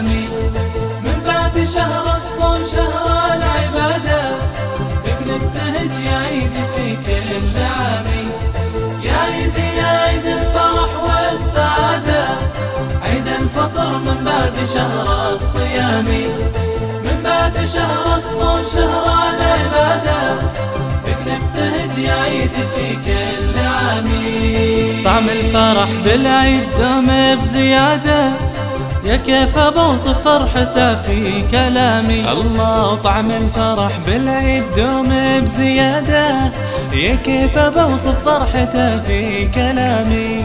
الصيام من بعد شهر الصوم شهر العبادة. بك نبتهج يا عيد في كل عام يا عيد يا عيد الفرح والسعادة. عيد الفطر من بعد شهر الصيام. من بعد شهر الصوم شهر العبادة. بك نبتهج يا عيد في كل عام طعم الفرح بالعيد دوم بزيادة. يا كيف بوصف فرحته في كلامي. الله طعم الفرح بالعيد دوم بزيادة. يا كيف بوصف فرحته في كلامي.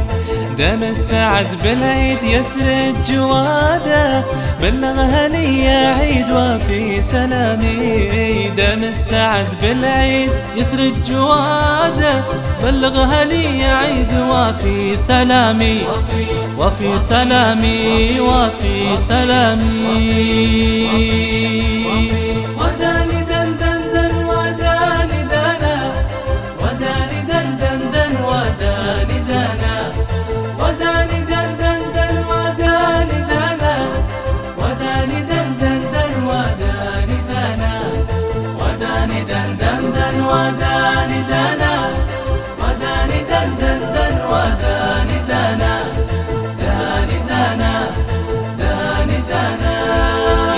دم السعد بالعيد يسرد جواده. بلغها لي عيد وفي سلامي دم السعد بالعيد يسرد جواده بلغها لي عيد وفي سلامي وفي سلامي وفي سلامي. وداني دنا وداني وداني دنا داني دنا داني دنا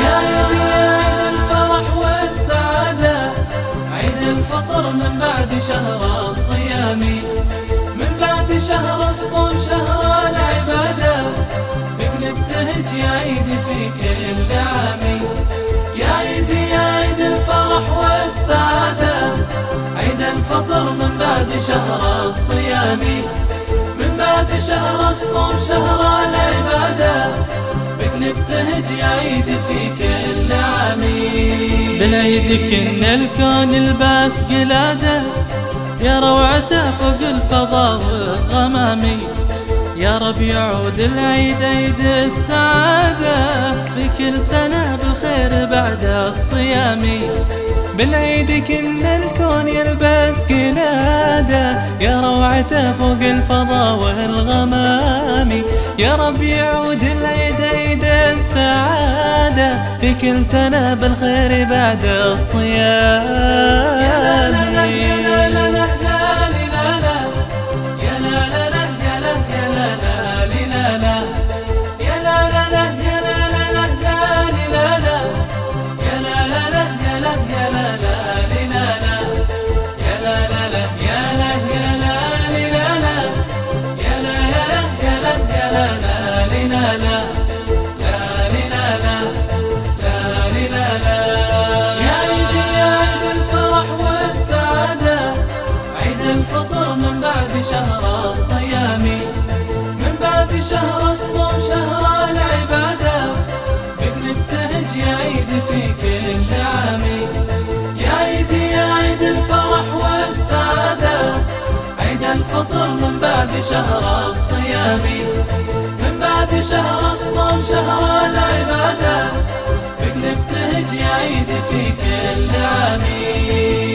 يا عيد يا الفرح والسعادة عيد الفطر من بعد شهر الصيام. من بعد شهر الصوم شهر العبادة. في كل عام. عيد الفطر من بعد شهر الصيام. من بعد شهر الصوم شهر العبادة. بك نبتهج يا عيد في كل عام. بالعيد كن الكون الباس قلادة. يا روعته فوق الفضاء والغمامي يا رب يعود العيد عيد السعادة. في كل سنة بالخير بعد الصيام. بالعيد كل الكون يلبس قلادة. يا روعته فوق الفضاء والغمام. يا رب يعود العيد عيد السعادة. في كل سنة بالخير بعد الصيام. شهر الصيام من بعد شهر الصوم شهر العبادة. بك نبتهج يا عيد في كل عام. يا عيد يا عيد الفرح والسعادة. عيد الفطر من بعد شهر الصيام. من بعد شهر الصوم شهر العبادة. بك نبتهج يا عيد في كل عام.